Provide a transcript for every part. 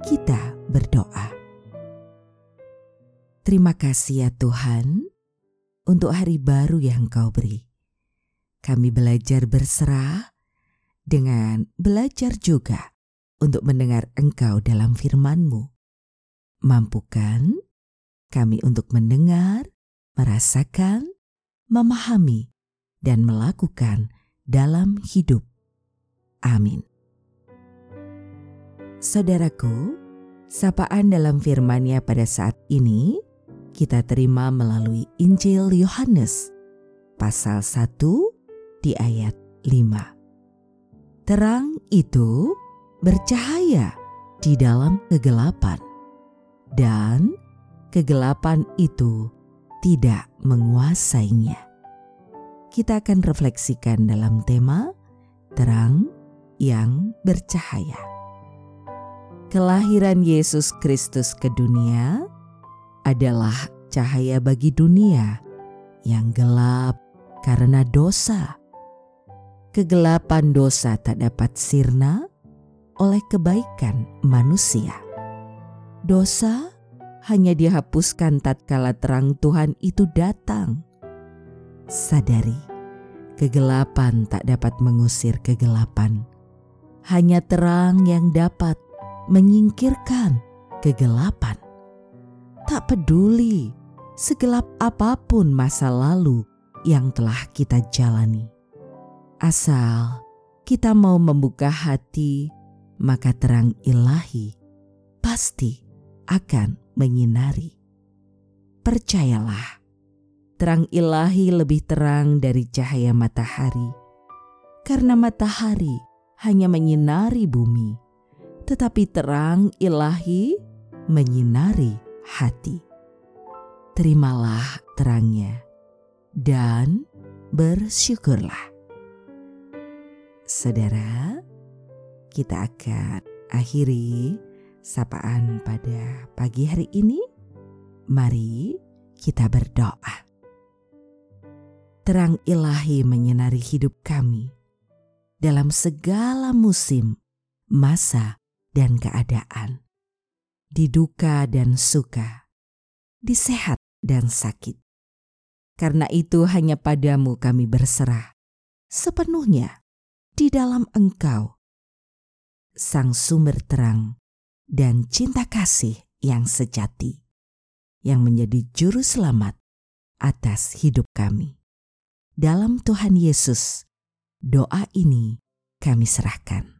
kita berdoa. Terima kasih ya Tuhan untuk hari baru yang Kau beri. Kami belajar berserah dengan belajar juga untuk mendengar Engkau dalam firman-Mu. Mampukan kami untuk mendengar, merasakan, memahami, dan melakukan dalam hidup. Amin. Saudaraku, sapaan dalam firman-Nya pada saat ini kita terima melalui Injil Yohanes pasal 1 di ayat 5. Terang itu bercahaya di dalam kegelapan dan kegelapan itu tidak menguasainya. Kita akan refleksikan dalam tema terang yang bercahaya. Kelahiran Yesus Kristus ke dunia adalah cahaya bagi dunia yang gelap karena dosa. Kegelapan dosa tak dapat sirna oleh kebaikan manusia. Dosa hanya dihapuskan tatkala terang Tuhan itu datang. Sadari, kegelapan tak dapat mengusir kegelapan. Hanya terang yang dapat menyingkirkan kegelapan tak peduli segelap apa pun masa lalu yang telah kita jalani. Asal kita mau membuka hati, maka terang ilahi pasti akan menyinari. Percayalah, terang ilahi lebih terang dari cahaya matahari, karena matahari hanya menyinari bumi, tetapi terang ilahi menyinari hati. Terimalah terangnya dan bersyukurlah. Saudara, kita akan akhiri sapaan pada pagi hari ini. Mari kita berdoa. Terang ilahi menyinari hidup kami dalam segala musim, masa, dan keadaan di duka dan suka, di sehat dan sakit. Karena itu hanya padamu kami berserah sepenuhnya di dalam engkau, sang sumber terang dan cinta kasih yang sejati, yang menjadi juru selamat atas hidup kami. Dalam Tuhan Yesus, doa ini kami serahkan.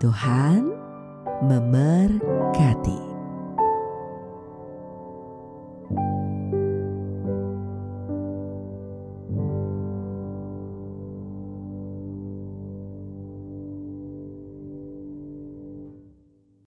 Tuhan memberkati.